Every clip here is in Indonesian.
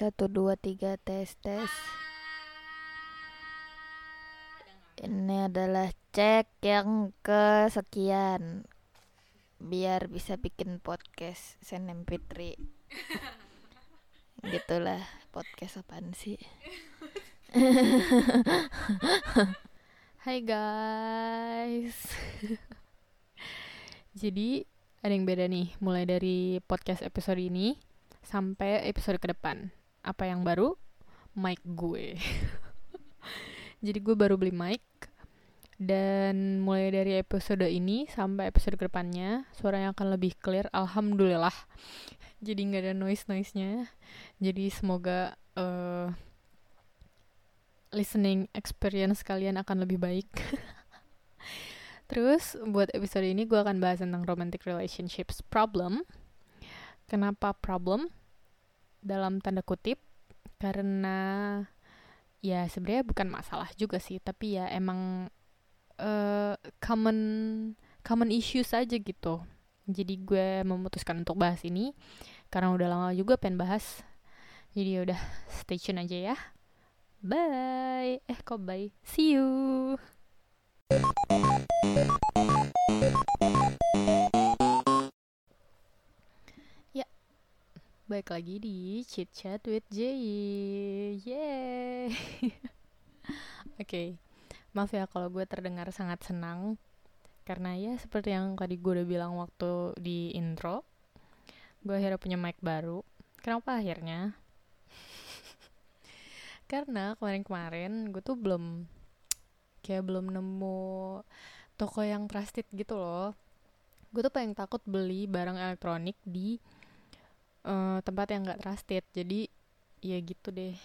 satu dua tiga tes tes. Ini adalah cek yang kesekian biar bisa bikin podcast Senem Fitri. Gitulah podcast apaan sih? Hai guys. Jadi ada yang beda nih mulai dari podcast episode ini sampai episode ke depan. Apa yang baru? Mic gue. Jadi gue baru beli mic dan mulai dari episode ini sampai episode ke depannya suaranya akan lebih clear alhamdulillah. Jadi nggak ada noise-noise-nya. Jadi semoga uh, listening experience kalian akan lebih baik. Terus buat episode ini gue akan bahas tentang romantic relationships problem. Kenapa problem? Dalam tanda kutip karena ya sebenarnya bukan masalah juga sih, tapi ya emang uh, common common issues aja gitu. Jadi gue memutuskan untuk bahas ini karena udah lama juga pengen bahas. Jadi ya udah stay tune aja ya. Bye. Eh kok bye? See you. Baik lagi di Chit Chat with Jay. Yeay. Oke, okay. maaf ya kalau gue terdengar sangat senang karena ya seperti yang tadi gue udah bilang waktu di intro, gue akhirnya punya mic baru. Kenapa akhirnya? karena kemarin-kemarin gue tuh belum kayak belum nemu toko yang trusted gitu loh gue tuh paling takut beli barang elektronik di uh, tempat yang gak trusted. Jadi ya gitu deh.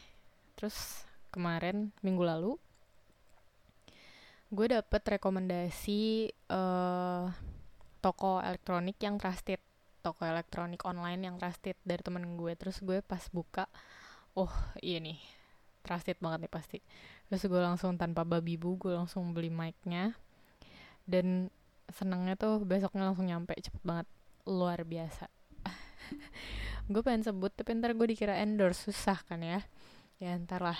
Terus kemarin minggu lalu gue dapet rekomendasi uh, toko elektronik yang trusted. Toko elektronik online yang trusted dari temen gue. Terus gue pas buka oh iya nih. Trusted banget nih pasti. Terus gue langsung tanpa babi bu gue langsung beli mic-nya. Dan senangnya tuh besoknya langsung nyampe cepet banget. Luar biasa gue pengen sebut tapi ntar gue dikira endorse susah kan ya. Ya ntar lah.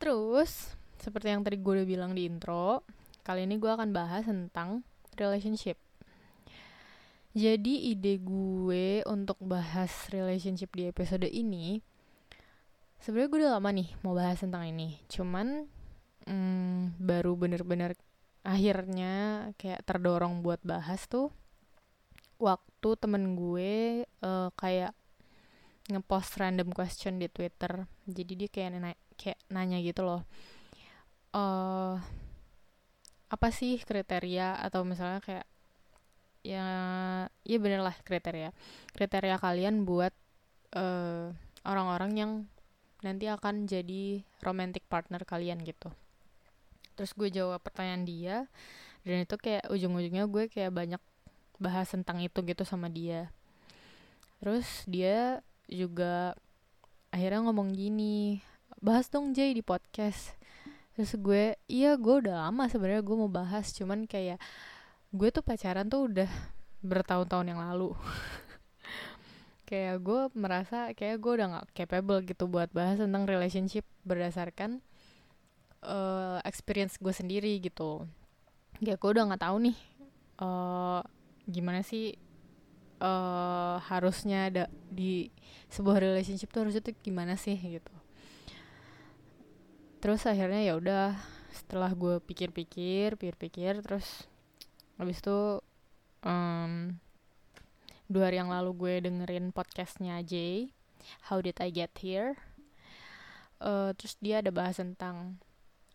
Terus seperti yang tadi gue udah bilang di intro kali ini gue akan bahas tentang relationship. Jadi ide gue untuk bahas relationship di episode ini sebenarnya gue udah lama nih mau bahas tentang ini. Cuman hmm, baru bener-bener akhirnya kayak terdorong buat bahas tuh waktu temen gue uh, kayak ngepost random question di Twitter. Jadi dia kayak nanya, kayak nanya gitu loh uh, apa sih kriteria? Atau misalnya kayak ya ya bener lah kriteria. Kriteria kalian buat uh, orang-orang yang nanti akan jadi romantic partner kalian gitu. Terus gue jawab pertanyaan dia dan itu kayak ujung-ujungnya gue kayak banyak bahas tentang itu gitu sama dia. Terus dia juga akhirnya ngomong gini bahas dong Jay di podcast. Terus gue iya gue udah lama sebenarnya gue mau bahas cuman kayak gue tuh pacaran tuh udah bertahun-tahun yang lalu. Kayak gue merasa kayak gue udah gak capable gitu buat bahas tentang relationship berdasarkan uh, experience gue sendiri gitu. Ya gue udah nggak tahu nih uh, gimana sih uh, harusnya ada di sebuah relationship tuh harusnya tuh gimana sih gitu. Terus akhirnya ya udah setelah gue pikir-pikir pikir-pikir terus habis itu um, dua hari yang lalu gue dengerin podcastnya Jay How Did I Get Here? Uh, terus dia ada bahas tentang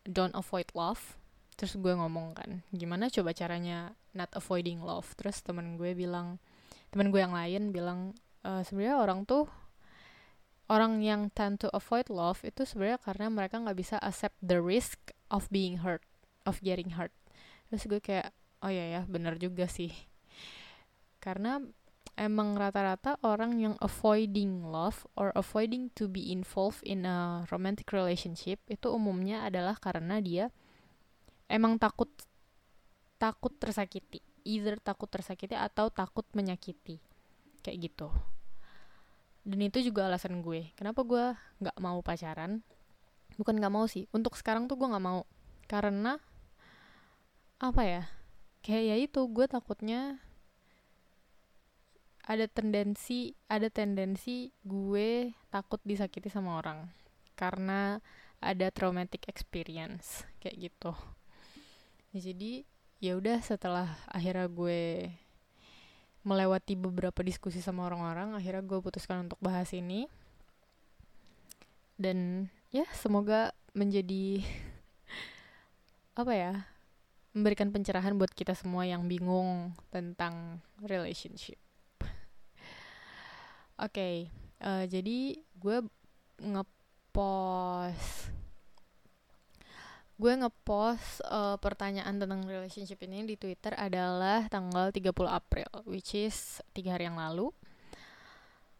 don't avoid love. Terus gue ngomong kan gimana coba caranya not avoiding love. Terus temen gue bilang temen gue yang lain bilang e, sebenarnya orang tuh orang yang tend to avoid love itu sebenarnya karena mereka nggak bisa accept the risk of being hurt of getting hurt. Terus gue kayak oh ya ya bener juga sih. Karena emang rata-rata orang yang avoiding love or avoiding to be involved in a romantic relationship itu umumnya adalah karena dia emang takut takut tersakiti. Either takut tersakiti atau takut menyakiti. Kayak gitu. Dan itu juga alasan gue. Kenapa gue nggak mau pacaran? Bukan nggak mau sih. Untuk sekarang tuh gue nggak mau. Karena apa ya? Kayak ya itu gue takutnya ada tendensi ada tendensi gue takut disakiti sama orang. Karena ada traumatic experience. Kayak gitu. Ya, jadi ya udah setelah akhirnya gue melewati beberapa diskusi sama orang-orang akhirnya gue putuskan untuk bahas ini. Dan ya semoga menjadi apa ya memberikan pencerahan buat kita semua yang bingung tentang relationship. Oke okay, uh, eh, jadi gue ngepost gue ngepost uh, pertanyaan tentang relationship ini di Twitter adalah tanggal 30 April, which is tiga hari yang lalu.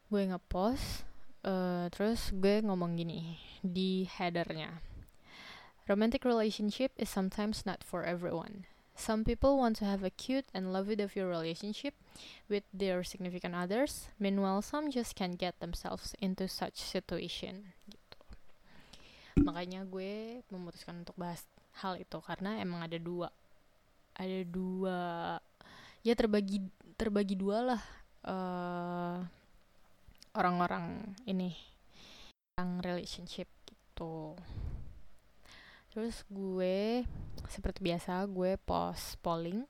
Gue ngepost, uh, terus gue ngomong gini di headernya. Romantic relationship is sometimes not for everyone. Some people want to have a cute and lovey-dovey relationship with their significant others. Meanwhile, some just can't get themselves into such situation makanya gue memutuskan untuk bahas hal itu karena emang ada dua. Ada dua ya terbagi terbagi dua lah uh, orang-orang ini yang relationship gitu. Terus gue seperti biasa gue post polling.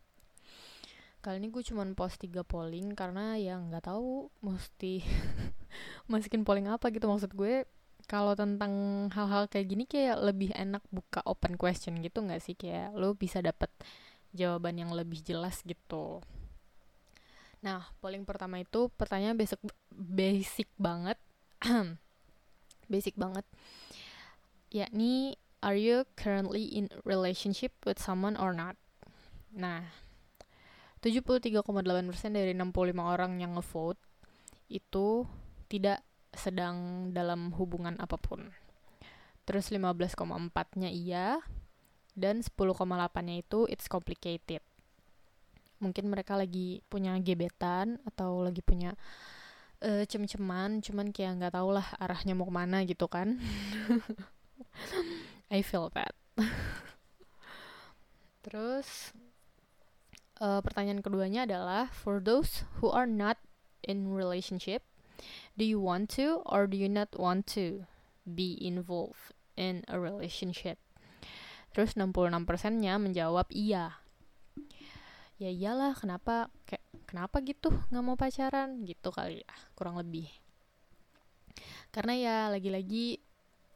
Kali ini gue cuman post tiga polling karena ya nggak tahu mesti masukin polling apa gitu. Maksud gue kalau tentang hal-hal kayak gini kayak lebih enak buka open question gitu nggak sih? Kayak lo bisa dapet jawaban yang lebih jelas gitu. Nah polling pertama itu pertanyaan basic basic banget. Basic banget. Yakni are you currently in relationship with someone or not? Nah 73,8% dari 65 orang yang ngevote itu tidak sedang dalam hubungan apa pun. Terus 15,4-nya iya dan 10,8-nya itu it's complicated. Mungkin mereka lagi punya gebetan atau lagi punya uh, cem-ceman, cuman kayak nggak tau lah arahnya mau ke mana gitu kan. I feel that. Terus uh, pertanyaan keduanya adalah for those who are not in relationship Do you want to or do you not want to be involved in a relationship? Terus 66%-nya menjawab iya. Ya iyalah, kenapa kayak kenapa gitu nggak mau pacaran gitu kali ya, kurang lebih. Karena ya lagi-lagi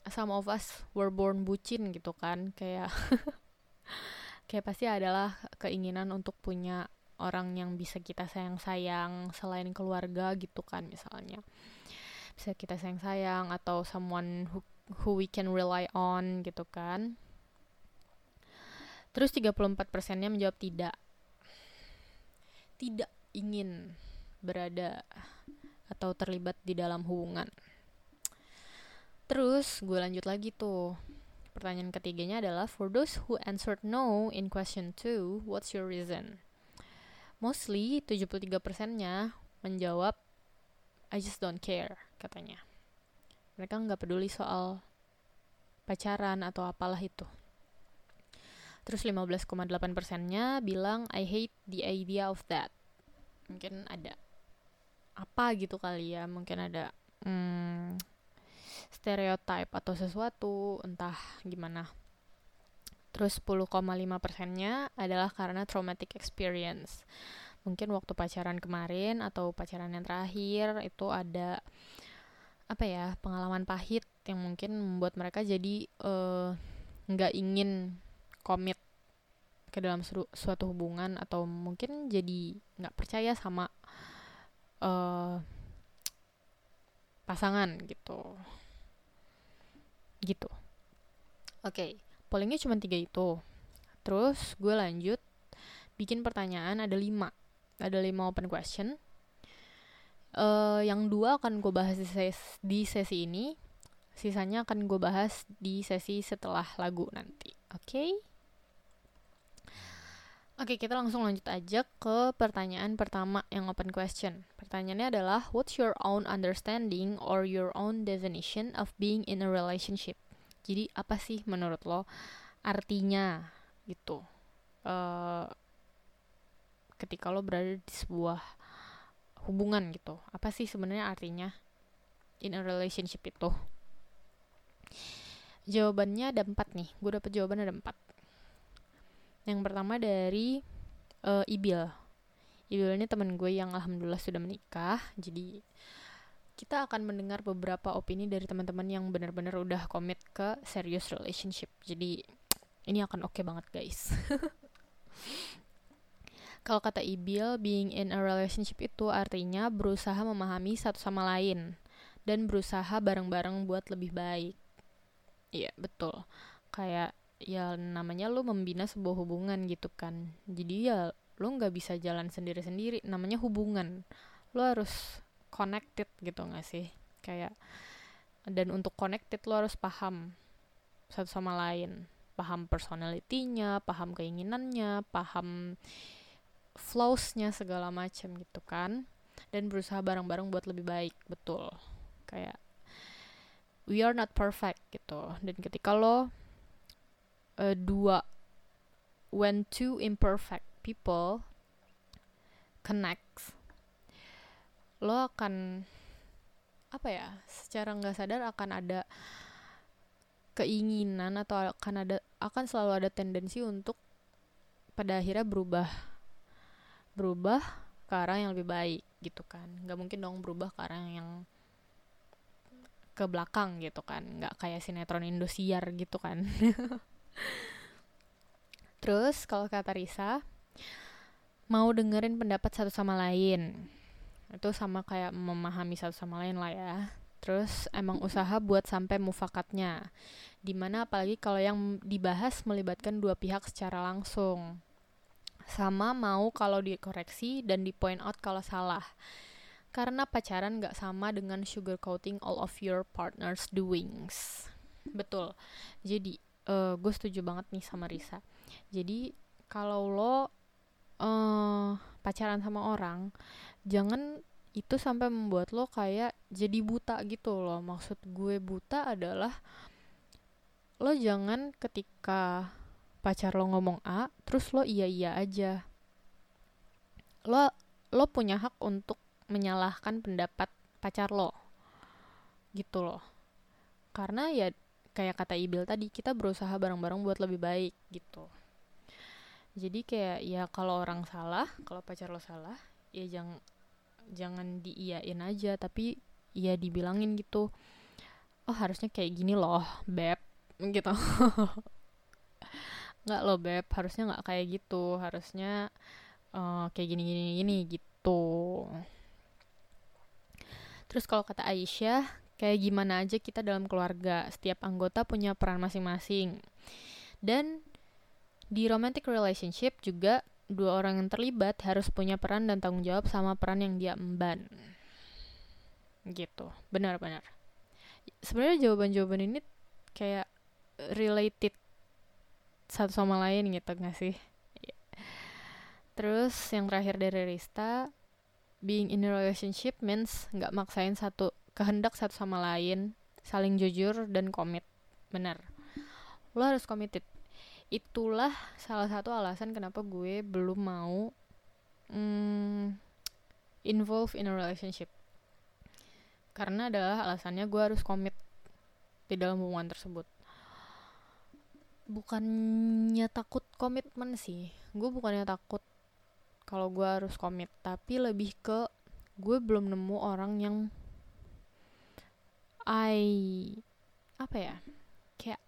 some of us were born bucin gitu kan, kayak kayak pasti adalah keinginan untuk punya orang yang bisa kita sayang-sayang selain keluarga gitu kan misalnya. Bisa kita sayang-sayang atau someone who, who we can rely on gitu kan. Terus 34 persennya menjawab tidak. Tidak ingin berada atau terlibat di dalam hubungan. Terus gue lanjut lagi tuh. Pertanyaan ketiganya adalah for those who answered no in question 2, what's your reason? Mostly 73%-nya menjawab I just don't care katanya. Mereka nggak peduli soal pacaran atau apalah itu. Terus 15,8%-nya bilang I hate the idea of that. Mungkin ada apa gitu kali ya, mungkin ada hmm, stereotype atau sesuatu, entah gimana. Terus 10,5 persennya adalah karena traumatic experience. Mungkin waktu pacaran kemarin atau pacaran yang terakhir itu ada apa ya pengalaman pahit yang mungkin membuat mereka jadi eh, nggak uh, ingin komit ke dalam su suatu hubungan atau mungkin jadi nggak percaya sama uh, pasangan gitu. Gitu. Oke. okay pollingnya cuma tiga itu terus gue lanjut bikin pertanyaan ada lima ada lima open question uh, yang dua akan gue bahas di sesi, di sesi ini sisanya akan gue bahas di sesi setelah lagu nanti oke okay? Oke, kita langsung lanjut aja ke pertanyaan pertama yang open question. Pertanyaannya adalah, what's your own understanding or your own definition of being in a relationship? Jadi apa sih menurut lo artinya gitu? Uh, ketika lo berada di sebuah hubungan gitu, apa sih sebenarnya artinya in a relationship itu? Jawabannya ada empat nih. Gue dapet jawaban ada empat yang pertama dari uh, Ibil. Ibil ini teman gue yang alhamdulillah sudah menikah. Jadi kita akan mendengar beberapa opini dari teman-teman yang benar-benar udah komit ke serious relationship. Jadi ini akan oke okay banget guys. Kalau kata Ibil, being in a relationship itu artinya berusaha memahami satu sama lain dan berusaha bareng-bareng buat lebih baik. Iya, betul. Kayak ya namanya lo membina sebuah hubungan gitu kan jadi ya lo nggak bisa jalan sendiri-sendiri namanya hubungan lo harus connected gitu gak sih? Kayak dan untuk connected lo harus paham satu sama lain. Paham personalitinya paham keinginannya paham flowsnya segala macam gitu kan. Dan berusaha bareng-bareng buat lebih baik betul. Kayak we are not perfect gitu. Dan ketika lo uh, dua when two imperfect people connects lo akan apa ya secara nggak sadar akan ada keinginan atau akan ada akan selalu ada tendensi untuk pada akhirnya berubah berubah ke arah yang lebih baik gitu kan. Nggak mungkin dong berubah ke arah yang ke belakang gitu kan. Nggak kayak sinetron Indosiar gitu kan. Terus kalau kata Risa, mau dengerin pendapat satu sama lain. Itu sama kayak memahami satu sama lain lah ya. Terus emang usaha buat sampai mufakatnya. Di mana apalagi kalau yang dibahas melibatkan dua pihak secara langsung. Sama mau kalau dikoreksi dan di point out kalau salah. Karena pacaran gak sama dengan sugarcoating all of your partner's doings. Betul. Jadi uh, gue setuju banget nih sama Risa jadi kalau lo uh, pacaran sama orang jangan itu sampai membuat lo kayak jadi buta gitu loh. Maksud gue buta adalah lo jangan ketika pacar lo ngomong A terus lo iya iya aja. Lo lo punya hak untuk menyalahkan pendapat pacar lo gitu loh. Karena ya kayak kata Ibil tadi kita berusaha bareng-bareng buat lebih baik gitu. Jadi kayak ya kalau orang salah kalau pacar lo salah ya jangan jangan diiyain aja tapi ya dibilangin gitu oh harusnya kayak gini loh beb gitu nggak lo beb harusnya nggak kayak gitu harusnya uh, kayak gini gini gini gitu terus kalau kata Aisyah kayak gimana aja kita dalam keluarga. Setiap anggota punya peran masing-masing. Dan di romantic relationship juga dua orang yang terlibat harus punya peran dan tanggung jawab sama peran yang dia emban. Gitu. Benar-benar. Sebenarnya jawaban-jawaban ini kayak related satu sama lain gitu gak sih? Terus yang terakhir dari Rista, being in a relationship means nggak maksain satu kehendak satu sama lain, saling jujur dan komit. Benar. Lo harus committed. Itulah salah satu alasan kenapa gue belum mau mm, involve in a relationship. Karena adalah alasannya gue harus komit di dalam hubungan tersebut. Bukannya takut komitmen sih. Gue bukannya takut kalau gue harus komit, tapi lebih ke gue belum nemu orang yang I apa ya kayak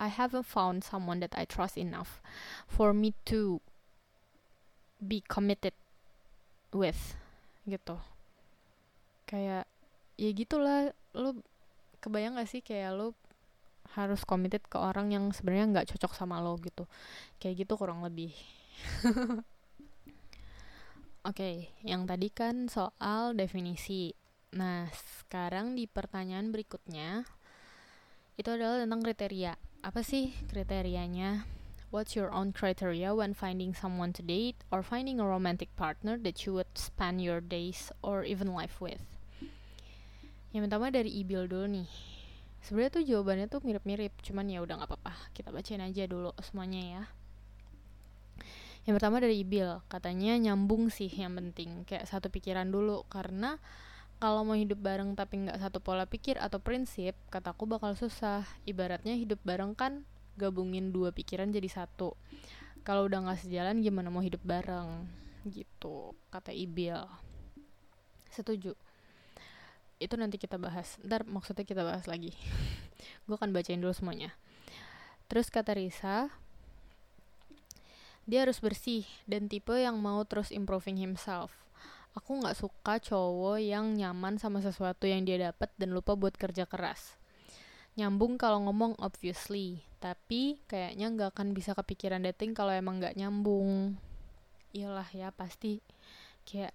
I haven't found someone that I trust enough for me to be committed with gitu kayak ya gitulah lo kebayang gak sih kayak lo harus committed ke orang yang sebenarnya nggak cocok sama lo gitu kayak gitu kurang lebih Oke, okay, yang tadi kan soal definisi. Nah, sekarang di pertanyaan berikutnya itu adalah tentang kriteria. Apa sih kriterianya What's your own criteria when finding someone to date or finding a romantic partner that you would spend your days or even life with? Yang pertama dari Ibil dulu nih. Sebenarnya tuh jawabannya tuh mirip-mirip, cuman ya udah nggak apa-apa. Kita bacain aja dulu semuanya ya. Yang pertama dari Ibil, katanya nyambung sih yang penting, kayak satu pikiran dulu karena kalau mau hidup bareng tapi nggak satu pola pikir atau prinsip, kataku bakal susah. Ibaratnya hidup bareng kan gabungin dua pikiran jadi satu. Kalau udah nggak sejalan gimana mau hidup bareng? Gitu kata Ibil. Setuju. Itu nanti kita bahas. Ntar maksudnya kita bahas lagi. Gue akan bacain dulu semuanya. Terus kata Risa dia harus bersih dan tipe yang mau terus improving himself aku nggak suka cowok yang nyaman sama sesuatu yang dia dapat dan lupa buat kerja keras. Nyambung kalau ngomong obviously. Tapi kayaknya nggak akan bisa kepikiran dating kalau emang nggak nyambung. Iyalah ya pasti. Kayak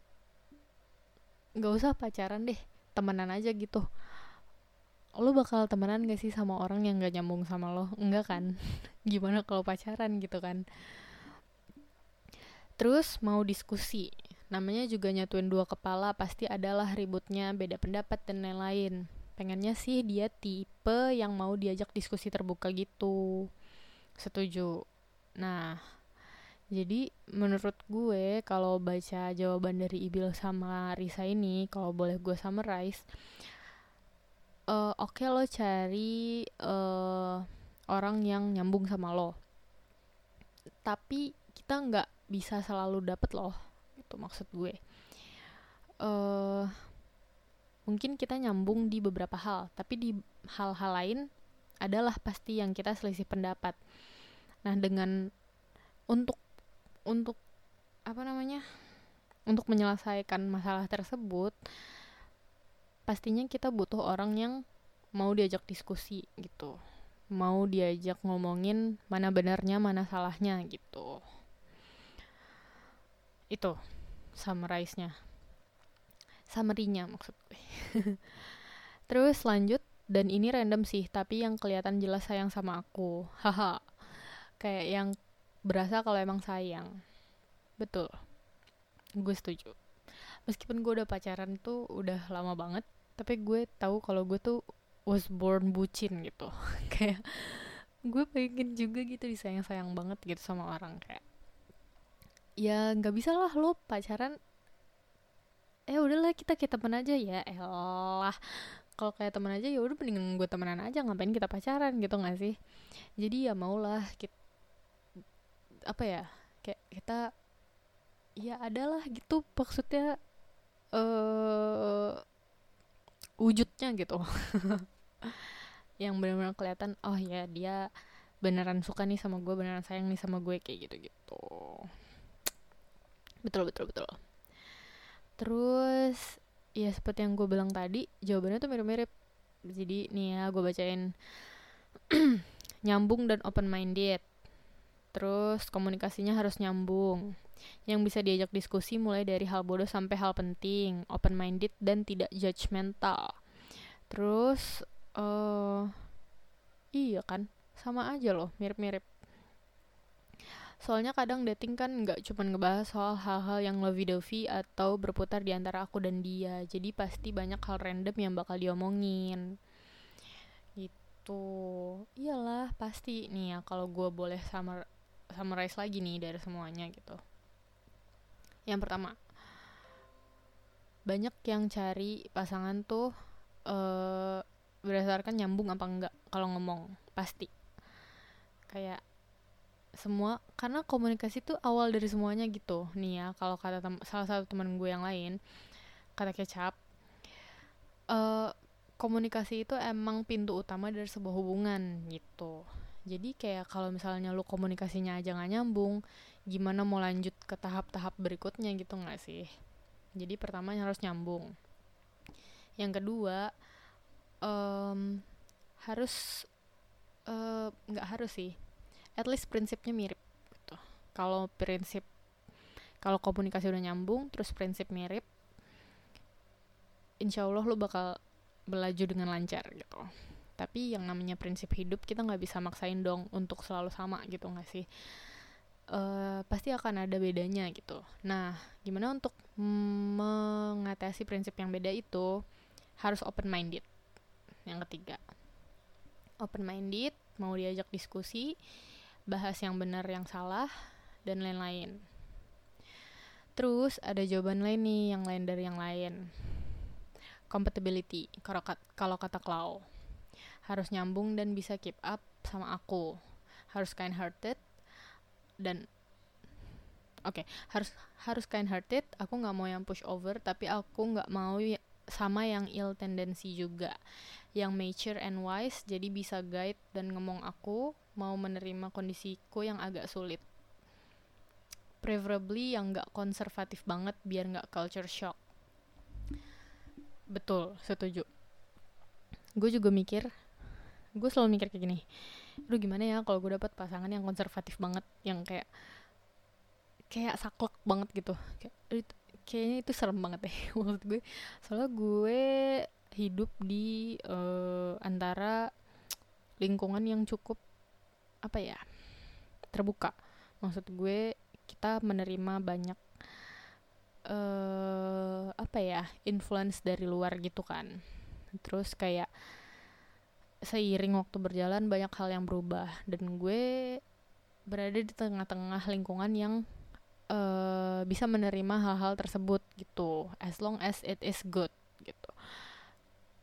nggak usah pacaran deh temenan aja gitu. Lo bakal temenan gak sih sama orang yang gak nyambung sama lo? Enggak kan? Gimana kalau pacaran gitu kan? Terus mau diskusi namanya juga nyatuin dua kepala pasti adalah ributnya beda pendapat dan lain-lain. Pengennya sih dia tipe yang mau diajak diskusi terbuka gitu. Setuju. Nah jadi menurut gue kalau baca jawaban dari Ibil sama Risa ini kalau boleh gue summarize uh, oke okay lo cari uh, orang yang nyambung sama lo. Tapi kita nggak bisa selalu dapet loh itu maksud gue uh, mungkin kita nyambung di beberapa hal, tapi di hal-hal lain adalah pasti yang kita selisih pendapat. Nah, dengan untuk untuk apa namanya? Untuk menyelesaikan masalah tersebut, pastinya kita butuh orang yang mau diajak diskusi gitu. Mau diajak ngomongin mana benarnya, mana salahnya gitu. Itu summarize-nya summary-nya maksud gue. Terus lanjut dan ini random sih, tapi yang kelihatan jelas sayang sama aku. Haha. Kayak yang berasa kalau emang sayang. Betul. Gue setuju. Meskipun gue udah pacaran tuh udah lama banget, tapi gue tahu kalau gue tuh was born bucin gitu. kayak gue pengen juga gitu disayang-sayang banget gitu sama orang kayak ya nggak bisa lah lo pacaran. Eh udahlah kita kayak temen aja. Ya elah. Kalau kayak temen aja ya udah mending gue temenan aja. Ngapain kita pacaran gitu gak sih? Jadi ya maulah kita apa ya kayak kita ya adalah gitu. Maksudnya eh wujudnya gitu. Yang benar-benar kelihatan oh ya dia beneran suka nih sama gue beneran sayang nih sama gue kayak gitu gitu betul betul betul. Terus ya seperti yang gue bilang tadi jawabannya tuh mirip-mirip. Jadi nih ya gue bacain. Nyambung dan open minded terus komunikasinya harus nyambung. Yang bisa diajak diskusi mulai dari hal bodoh sampai hal penting open minded dan tidak judgmental. Terus uh, iya kan? Sama aja loh mirip-mirip Soalnya kadang dating kan nggak cuma ngebahas soal hal-hal yang lovey-dovey atau berputar di antara aku dan dia. Jadi pasti banyak hal random yang bakal diomongin. Gitu. Iyalah, pasti nih ya kalau gue boleh summer summarize lagi nih dari semuanya gitu. Yang pertama, banyak yang cari pasangan tuh uh, berdasarkan nyambung apa enggak kalau ngomong pasti kayak semua karena komunikasi itu awal dari semuanya gitu. Nih ya kalau kata salah satu teman gue yang lain kata kecap uh, komunikasi itu emang pintu utama dari sebuah hubungan gitu. Jadi kayak kalau misalnya lu komunikasinya aja nggak nyambung gimana mau lanjut ke tahap-tahap berikutnya gitu nggak sih? Jadi pertama harus nyambung. Yang kedua um, harus eh, nggak uh, harus sih at least prinsipnya mirip gitu. Kalau prinsip kalau komunikasi udah nyambung terus prinsip mirip insya Allah lo bakal melaju dengan lancar gitu. Tapi yang namanya prinsip hidup kita nggak bisa maksain dong untuk selalu sama gitu nggak sih? Uh, pasti akan ada bedanya gitu. Nah gimana untuk mengatasi prinsip yang beda itu harus open minded yang ketiga open minded mau diajak diskusi bahas yang benar yang salah dan lain-lain. Terus ada jawaban lain nih yang lain dari yang lain. Compatibility kalau kata Klau harus nyambung dan bisa keep up sama aku. Harus kind hearted dan oke okay, harus harus kind hearted aku nggak mau yang push over tapi aku nggak mau ya, sama yang ill tendency juga yang mature and wise jadi bisa guide dan ngomong aku mau menerima kondisiku yang agak sulit. Preferably yang nggak konservatif banget biar nggak culture shock. Betul setuju. Gue juga mikir gue selalu mikir kayak gini lu gimana ya kalau gue dapat pasangan yang konservatif banget yang kayak kayak saklek banget gitu. Kayak kayaknya itu serem banget deh maksud gue. Soalnya gue hidup di uh, antara lingkungan yang cukup apa ya terbuka. Maksud gue kita menerima banyak uh, apa ya influence dari luar gitu kan. Terus kayak seiring waktu berjalan banyak hal yang berubah. Dan gue berada di tengah-tengah lingkungan yang uh, bisa menerima hal-hal tersebut gitu as long as it is good gitu.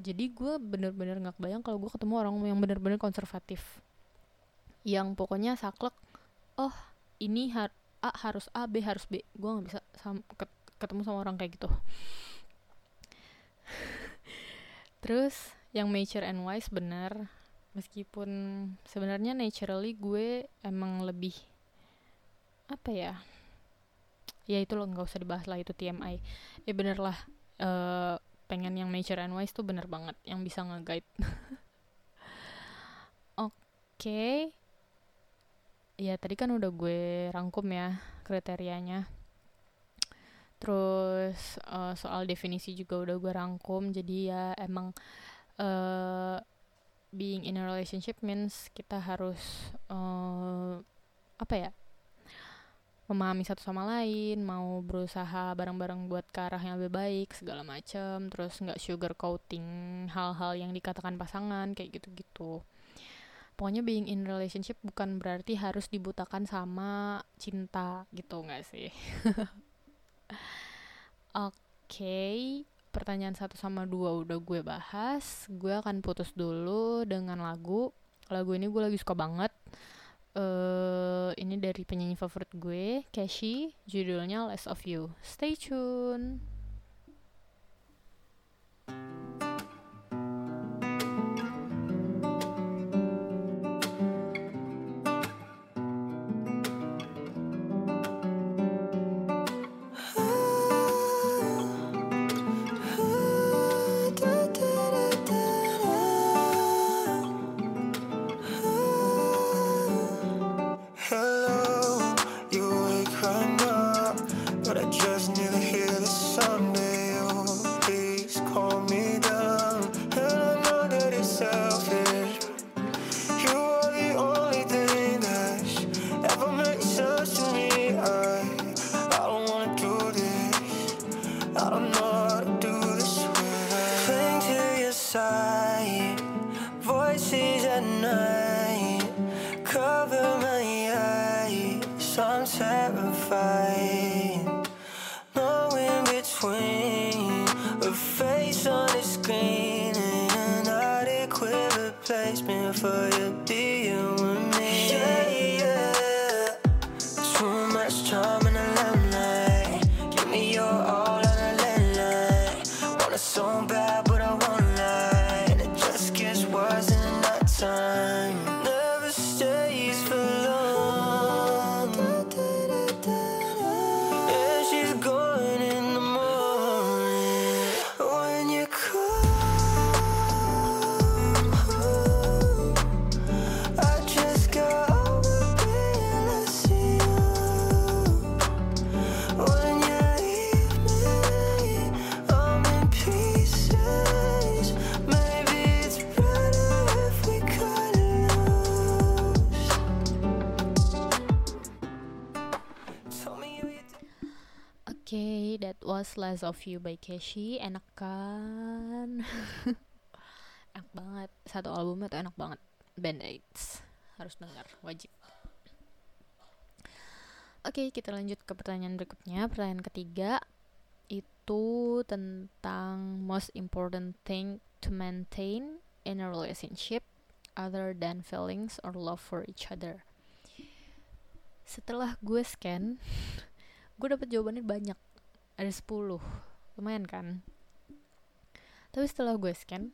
Jadi gue bener-bener nggak bayang kalau gue ketemu orang yang bener-bener konservatif. Yang pokoknya saklek oh ini har A harus A B harus B. Gue nggak bisa sam ketemu sama orang kayak gitu. Terus yang mature and wise benar meskipun sebenarnya naturally gue emang lebih apa ya ya itu loh nggak usah dibahas lah itu TMI ya bener lah uh, pengen yang mature and wise tuh bener banget yang bisa nge-guide. Oke. Okay. ya tadi kan udah gue rangkum ya kriterianya. Terus uh, soal definisi juga udah gue rangkum jadi ya emang uh, being in a relationship means kita harus uh, apa ya memahami satu sama lain mau berusaha bareng-bareng buat ke arah yang lebih baik segala macam terus nggak sugar coating hal-hal yang dikatakan pasangan kayak gitu-gitu pokoknya being in relationship bukan berarti harus dibutakan sama cinta gitu nggak sih Oke, okay. pertanyaan satu sama dua udah gue bahas. Gue akan putus dulu dengan lagu. Lagu ini gue lagi suka banget. Uh, ini dari penyanyi favorit gue, Cashy. Judulnya Less of You. Stay tune. Less of You by Keshi enak kan? Enak banget. Satu albumnya tuh enak banget. Band Aids. Harus dengar wajib. Oke kita lanjut ke pertanyaan berikutnya. Pertanyaan ketiga itu tentang most important thing to maintain in a relationship other than feelings or love for each other. Setelah gue scan gue dapet jawabannya banyak ada 10 lumayan kan? Tapi setelah gue scan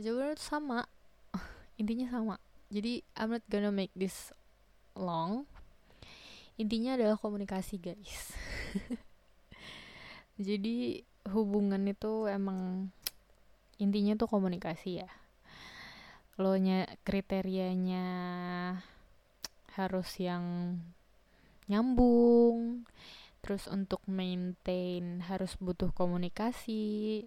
jawabannya tuh sama. Intinya sama. Jadi I'm not gonna make this long. Intinya adalah komunikasi guys. Jadi hubungan itu emang intinya tuh komunikasi ya. Lo nya kriterianya harus yang nyambung terus untuk maintain harus butuh komunikasi.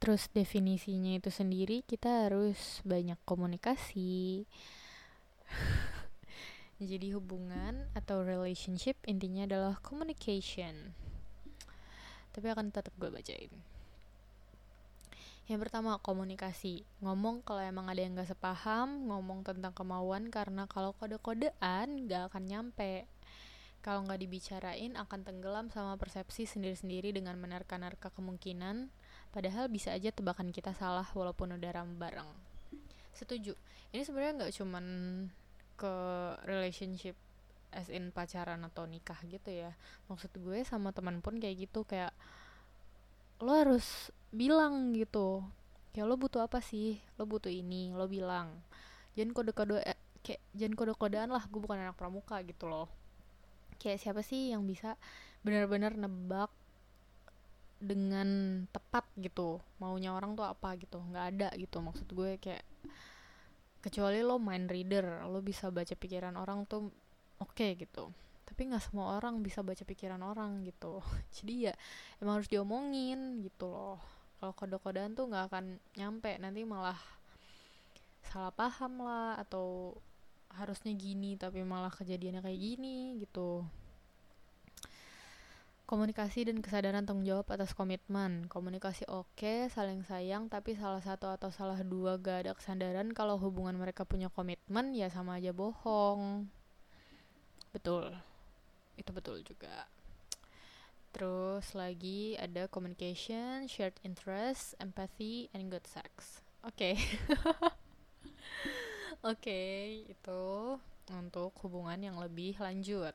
Terus definisinya itu sendiri kita harus banyak komunikasi. Jadi hubungan atau relationship intinya adalah communication. Tapi akan tetap gue bacain. Yang pertama komunikasi. Ngomong kalau emang ada yang gak sepaham ngomong tentang kemauan karena kalau kode-kodean gak akan nyampe kalau nggak dibicarain akan tenggelam sama persepsi sendiri-sendiri dengan menerka-nerka kemungkinan. Padahal bisa aja tebakan kita salah walaupun udah ram bareng. Setuju. Ini sebenarnya nggak cuman ke relationship as in pacaran atau nikah gitu ya. Maksud gue sama teman pun kayak gitu kayak lo harus bilang gitu. Kayak lo butuh apa sih? Lo butuh ini lo bilang. Jangan kode-kode eh, kayak jangan kode-kodean lah gue bukan anak pramuka gitu loh kayak siapa sih yang bisa benar-benar nebak dengan tepat gitu? Maunya orang tuh apa gitu? Nggak ada gitu maksud gue kayak kecuali lo mind reader lo bisa baca pikiran orang tuh oke okay, gitu. Tapi nggak semua orang bisa baca pikiran orang gitu. Jadi ya emang harus diomongin gitu loh. Kalau kode-kodean tuh nggak akan nyampe nanti malah salah paham lah atau harusnya gini tapi malah kejadiannya kayak gini gitu komunikasi dan kesadaran tanggung jawab atas komitmen komunikasi oke okay, saling sayang tapi salah satu atau salah dua gak ada kesadaran kalau hubungan mereka punya komitmen ya sama aja bohong betul itu betul juga Terus lagi ada communication, shared interest, empathy, and good sex. Oke. Okay. Oke, okay, itu untuk hubungan yang lebih lanjut.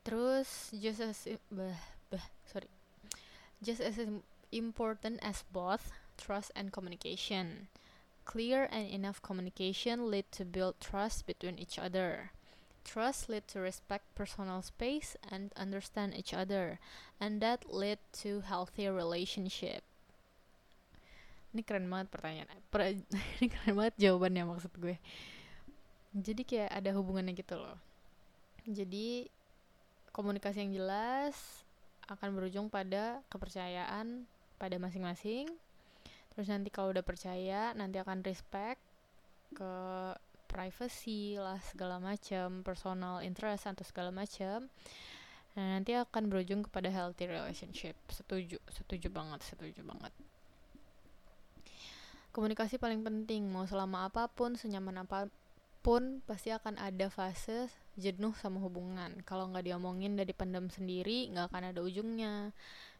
Terus just as bah, bah, sorry. Just as important as both trust and communication. Clear and enough communication lead to build trust between each other. Trust lead to respect personal space and understand each other, and that lead to healthy relationship. Ini keren banget pertanyaan. Per ini keren banget jawabannya maksud gue. Jadi kayak ada hubungannya gitu loh. Jadi komunikasi yang jelas akan berujung pada kepercayaan pada masing-masing. Terus nanti kalau udah percaya, nanti akan respect ke privacy lah segala macam personal interest atau segala macam nah nanti akan berujung kepada healthy relationship setuju setuju banget setuju banget komunikasi paling penting mau selama apa pun senyaman apa pun pasti akan ada fase jenuh sama hubungan. Kalau nggak diomongin dari pendam sendiri nggak akan ada ujungnya.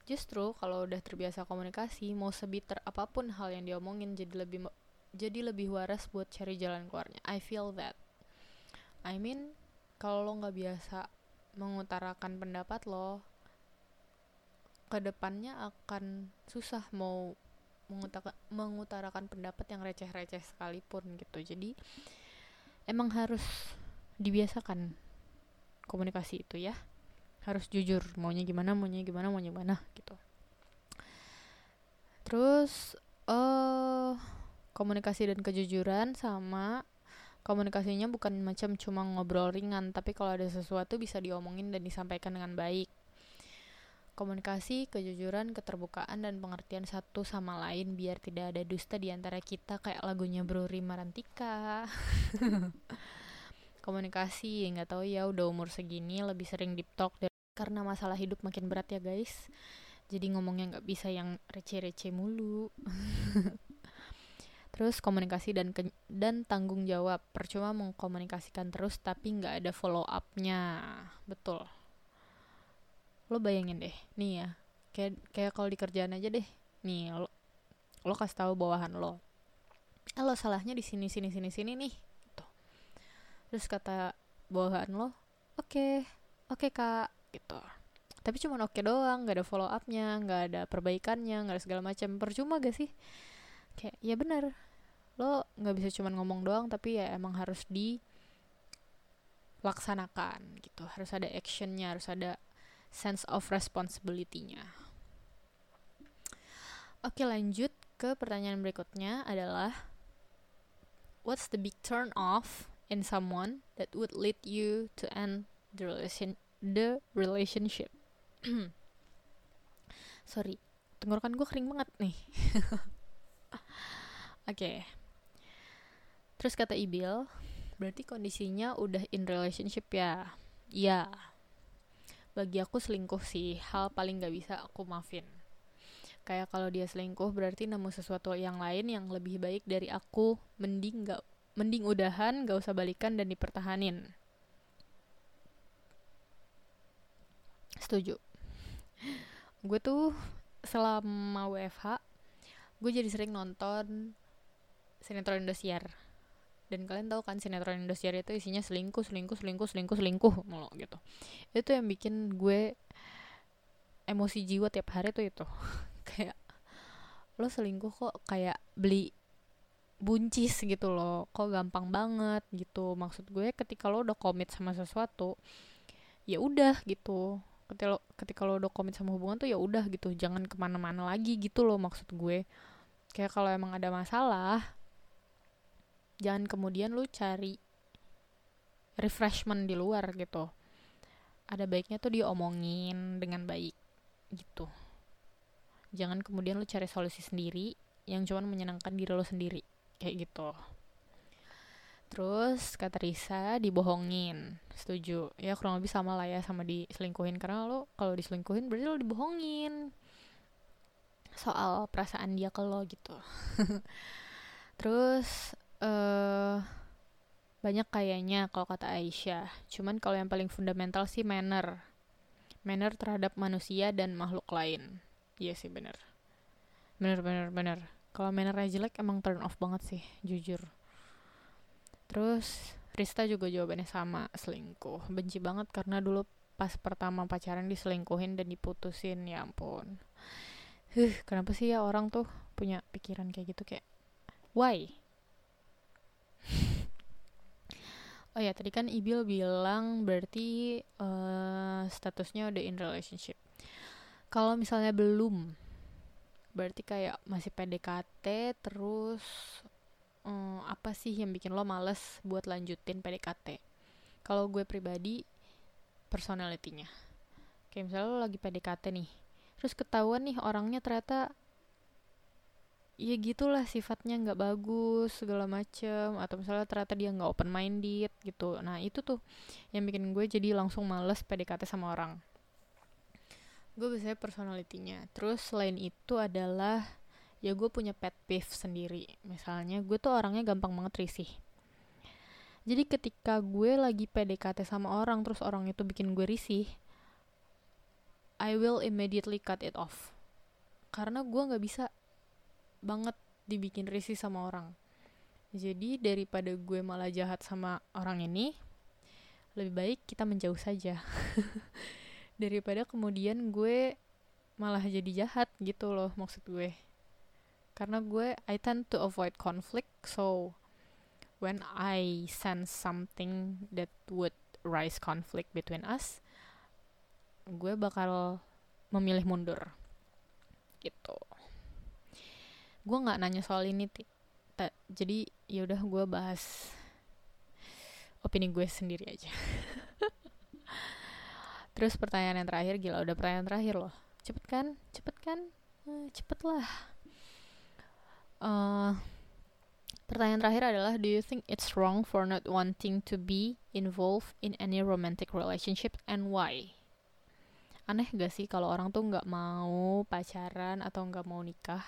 Justru kalau udah terbiasa komunikasi mau sebiter apa pun hal yang diomongin jadi lebih jadi lebih waras buat cari jalan keluarnya. I feel that. I mean kalau lo nggak biasa mengutarakan pendapat lo ke depannya akan susah mau mengutarakan, pendapat yang receh-receh sekalipun gitu. Jadi emang harus dibiasakan komunikasi itu ya. Harus jujur maunya gimana maunya gimana maunya gimana gitu. Terus eh uh, komunikasi dan kejujuran sama komunikasinya bukan macam cuma ngobrol ringan tapi kalau ada sesuatu bisa diomongin dan disampaikan dengan baik komunikasi, kejujuran, keterbukaan, dan pengertian satu sama lain biar tidak ada dusta di antara kita kayak lagunya Bro Rima Rantika. komunikasi, nggak tahu ya udah umur segini lebih sering deep talk karena masalah hidup makin berat ya guys. Jadi ngomongnya nggak bisa yang receh-receh mulu. Terus komunikasi dan ke- dan tanggung jawab. Percuma mengkomunikasikan terus tapi nggak ada follow upnya. Betul lo bayangin deh nih ya kayak kayak kalau di kerjaan aja deh nih lo lo kasih tahu bawahan lo eh lo salahnya di sini sini sini sini nih gitu. Terus kata bawahan lo oke oke kak gitu. Tapi cuma oke doang nggak ada follow upnya nggak ada perbaikannya nggak ada segala macam. Percuma gak sih? Kayak ya benar lo nggak bisa cuma ngomong doang tapi ya emang harus dilaksanakan gitu. Harus ada actionnya harus ada sense of responsibility-nya. Oke lanjut ke pertanyaan berikutnya adalah what's the big turn off in someone that would lead you to end the relation the relationship? Sorry tenggorokan gue kering banget nih. Oke. Okay. terus kata Ibil berarti kondisinya udah in relationship ya? Ya bagi aku selingkuh sih. Hal paling gak bisa aku maafin. Kayak kalau dia selingkuh berarti nemu sesuatu yang lain yang lebih baik dari aku. Mending gak mending udahan gak usah balikan dan dipertahanin. Setuju. Gue tuh selama WFH gue jadi sering nonton sinetron Indosiar dan kalian tahu kan sinetron Indosiar itu isinya selingkuh selingkuh selingkuh selingkuh selingkuh mulu gitu. Itu yang bikin gue emosi jiwa tiap hari tuh itu. Kayak lo selingkuh kok kayak beli buncis gitu loh. Kok gampang banget gitu. Maksud gue ketika lo udah komit sama sesuatu ya udah gitu. Ketika lo ketika lo udah komit sama hubungan tuh ya udah gitu. Jangan ke mana-mana lagi gitu loh maksud gue. Kayak kalau emang ada masalah jangan kemudian lu cari refreshment di luar gitu. Ada baiknya tuh diomongin dengan baik gitu. Jangan kemudian lu cari solusi sendiri yang cuman menyenangkan diri lo sendiri kayak gitu. Terus kata Risa dibohongin. Setuju. Ya kurang lebih sama lah ya sama diselingkuhin. Karena lo kalau diselingkuhin berarti lo dibohongin. Soal perasaan dia ke lo gitu. Terus uh, banyak kayaknya kalau kata Aisyah. Cuman kalau yang paling fundamental sih manner. Manner terhadap manusia dan makhluk lain. Iya sih bener. Bener bener bener. Kalau mannernya jelek emang turn off banget sih, jujur. Terus Rista juga jawabannya sama, selingkuh. Benci banget karena dulu pas pertama pacaran diselingkuhin dan diputusin, ya ampun. Huh, kenapa sih ya orang tuh punya pikiran kayak gitu kayak why? Oh ya, tadi kan Ibil bilang berarti uh, statusnya udah in relationship. Kalau misalnya belum, berarti kayak masih PDKT, terus um, apa sih yang bikin lo males buat lanjutin PDKT? Kalau gue pribadi, personalitinya. Kayak misalnya lo lagi PDKT nih, terus ketahuan nih orangnya ternyata ya gitulah sifatnya nggak bagus segala macem atau misalnya ternyata dia nggak open minded gitu. Nah itu tuh yang bikin gue jadi langsung males PDKT sama orang. Gue biasanya personalitinya terus selain itu adalah ya gue punya pet peeve sendiri. Misalnya gue tuh orangnya gampang banget risih. Jadi ketika gue lagi PDKT sama orang terus orang itu bikin gue risih I will immediately cut it off. Karena gue nggak bisa banget dibikin risih sama orang. Jadi daripada gue malah jahat sama orang ini lebih baik kita menjauh saja. Daripada kemudian gue malah jadi jahat gitu loh maksud gue. Karena gue I tend to avoid conflict so when I sense something that would rise conflict between us gue bakal memilih mundur. Gitu gue nggak nanya soal ini ti. Ta jadi ya udah gue bahas opini gue sendiri aja. Terus pertanyaan yang terakhir gila udah pertanyaan terakhir loh. Cepet kan? Cepet kan? Uh, cepet lah uh, pertanyaan terakhir adalah do you think it's wrong for not wanting to be involved in any romantic relationship and why? Aneh gak sih kalau orang tuh nggak mau pacaran atau nggak mau nikah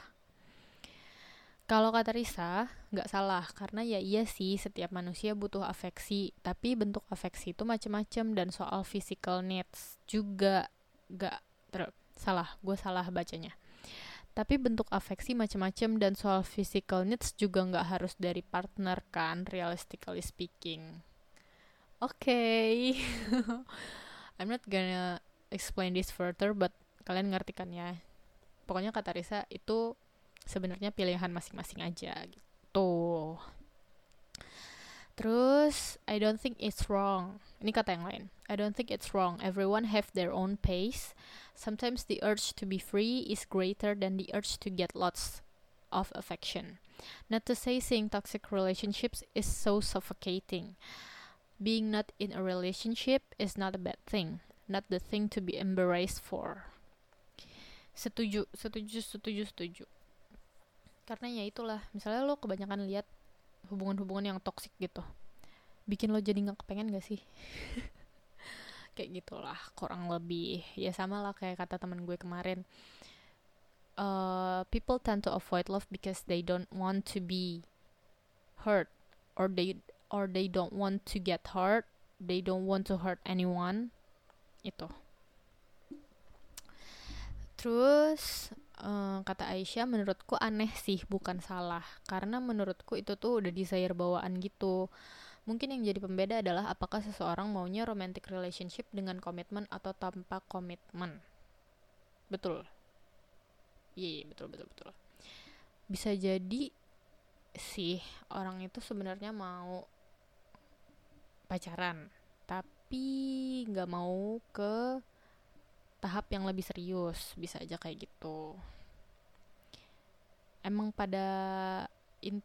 kalau kata Risa, nggak salah karena ya iya sih setiap manusia butuh afeksi, tapi bentuk afeksi itu macem-macem dan soal physical needs juga nggak salah, gue salah bacanya. Tapi bentuk afeksi macem-macem dan soal physical needs juga nggak harus dari partner kan, realistically speaking. Oke, okay. I'm not gonna explain this further, but kalian ngerti kan ya. Pokoknya kata Risa itu sebenarnya pilihan masing-masing aja gitu. Terus I don't think it's wrong. Ini kata yang lain. I don't think it's wrong. Everyone have their own pace. Sometimes the urge to be free is greater than the urge to get lots of affection. Not to say seeing toxic relationships is so suffocating. Being not in a relationship is not a bad thing, not the thing to be embraced for. Setuju, setuju, setuju, setuju karena ya itulah misalnya lo kebanyakan lihat hubungan-hubungan yang toksik gitu bikin lo jadi nggak kepengen gak sih? Kayak gitulah kurang lebih. Ya sama lah kayak kata teman gue kemarin uh, people tend to avoid love because they don't want to be hurt or they or they don't want to get hurt they don't want to hurt anyone itu. Terus uh, kata Aisyah menurutku aneh sih bukan salah. Karena menurutku itu tuh udah desire bawaan gitu. Mungkin yang jadi pembeda adalah apakah seseorang maunya romantic relationship dengan komitmen atau tanpa komitmen. Betul. Iya yeah, betul betul betul. Bisa jadi sih orang itu sebenarnya mau pacaran tapi nggak mau ke tahap yang lebih serius bisa aja kayak gitu. Emang pada in,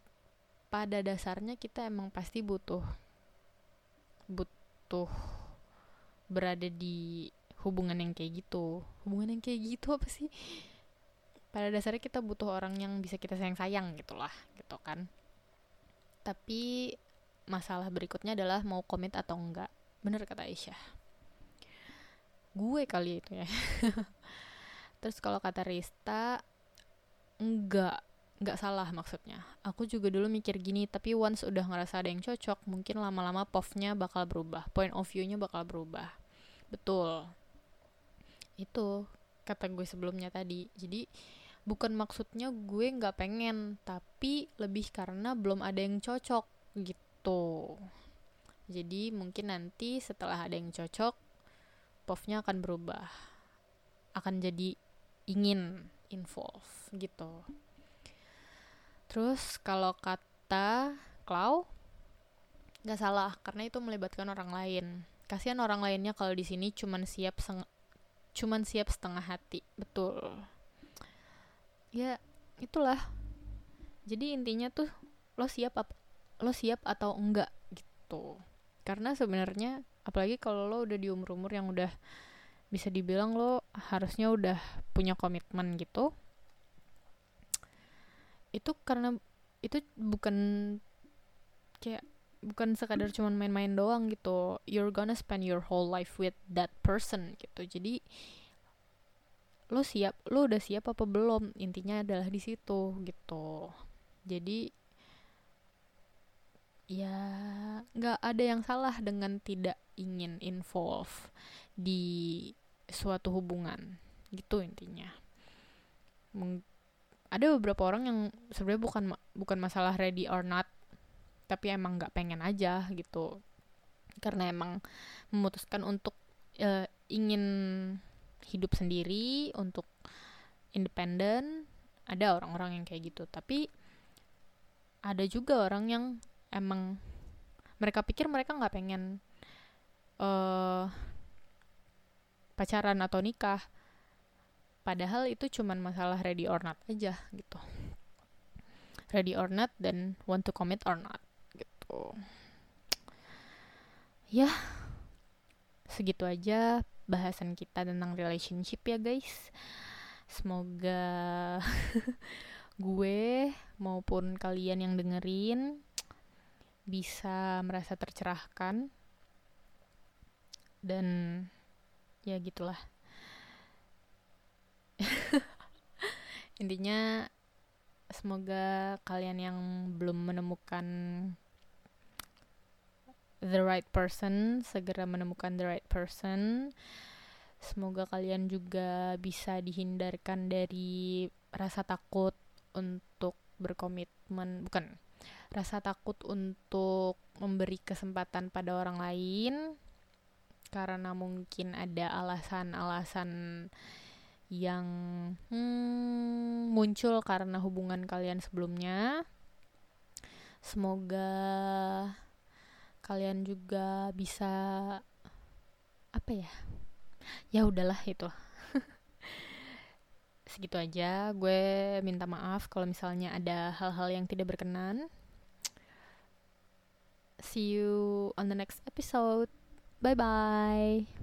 pada dasarnya kita emang pasti butuh butuh berada di hubungan yang kayak gitu. Hubungan yang kayak gitu apa sih? Pada dasarnya kita butuh orang yang bisa kita sayang sayang gitulah gitu kan. Tapi masalah berikutnya adalah mau komit atau enggak. Bener kata Aisyah gue kali itu ya. Terus kalau kata Rista enggak enggak salah maksudnya. Aku juga dulu mikir gini tapi once udah ngerasa ada yang cocok mungkin lama-lama povnya bakal berubah point of view-nya bakal berubah. Betul. Itu kata gue sebelumnya tadi. Jadi bukan maksudnya gue nggak pengen tapi lebih karena belum ada yang cocok gitu. Jadi mungkin nanti setelah ada yang cocok povnya akan berubah. Akan jadi ingin involve gitu. Terus kalau kata Klau nggak salah karena itu melibatkan orang lain. Kasihan orang lainnya kalau di sini cuman siap cuman siap setengah hati. Betul. Ya itulah. Jadi intinya tuh lo siap apa lo siap atau enggak gitu karena sebenarnya apalagi kalau lo udah di umur-umur yang udah bisa dibilang lo harusnya udah punya komitmen gitu. Itu karena itu bukan kayak bukan sekadar cuman main-main doang gitu. You're gonna spend your whole life with that person gitu. Jadi lo siap lo udah siap apa belum? Intinya adalah di situ gitu. Jadi ya nggak ada yang salah dengan tidak ingin involve di suatu hubungan. Gitu intinya. Meng ada beberapa orang yang sebenarnya bukan bukan masalah ready or not tapi emang nggak pengen aja gitu. Karena emang memutuskan untuk uh, ingin hidup sendiri untuk independen. Ada orang-orang yang kayak gitu. Tapi ada juga orang yang emang mereka pikir mereka nggak pengen uh, pacaran atau nikah. Padahal itu cuman masalah ready or not aja gitu. Ready or not dan want to commit or not gitu. Ya segitu aja bahasan kita tentang relationship ya guys. Semoga gue maupun kalian yang dengerin bisa merasa tercerahkan. Dan ya gitulah. Intinya semoga kalian yang belum menemukan the right person segera menemukan the right person. Semoga kalian juga bisa dihindarkan dari rasa takut untuk berkomitmen bukan rasa takut untuk memberi kesempatan pada orang lain karena mungkin ada alasan-alasan yang hmm, muncul karena hubungan kalian sebelumnya. Semoga kalian juga bisa apa ya? Ya udahlah itu. Segitu aja. Gue minta maaf kalau misalnya ada hal-hal yang tidak berkenan. See you on the next episode. Bye bye.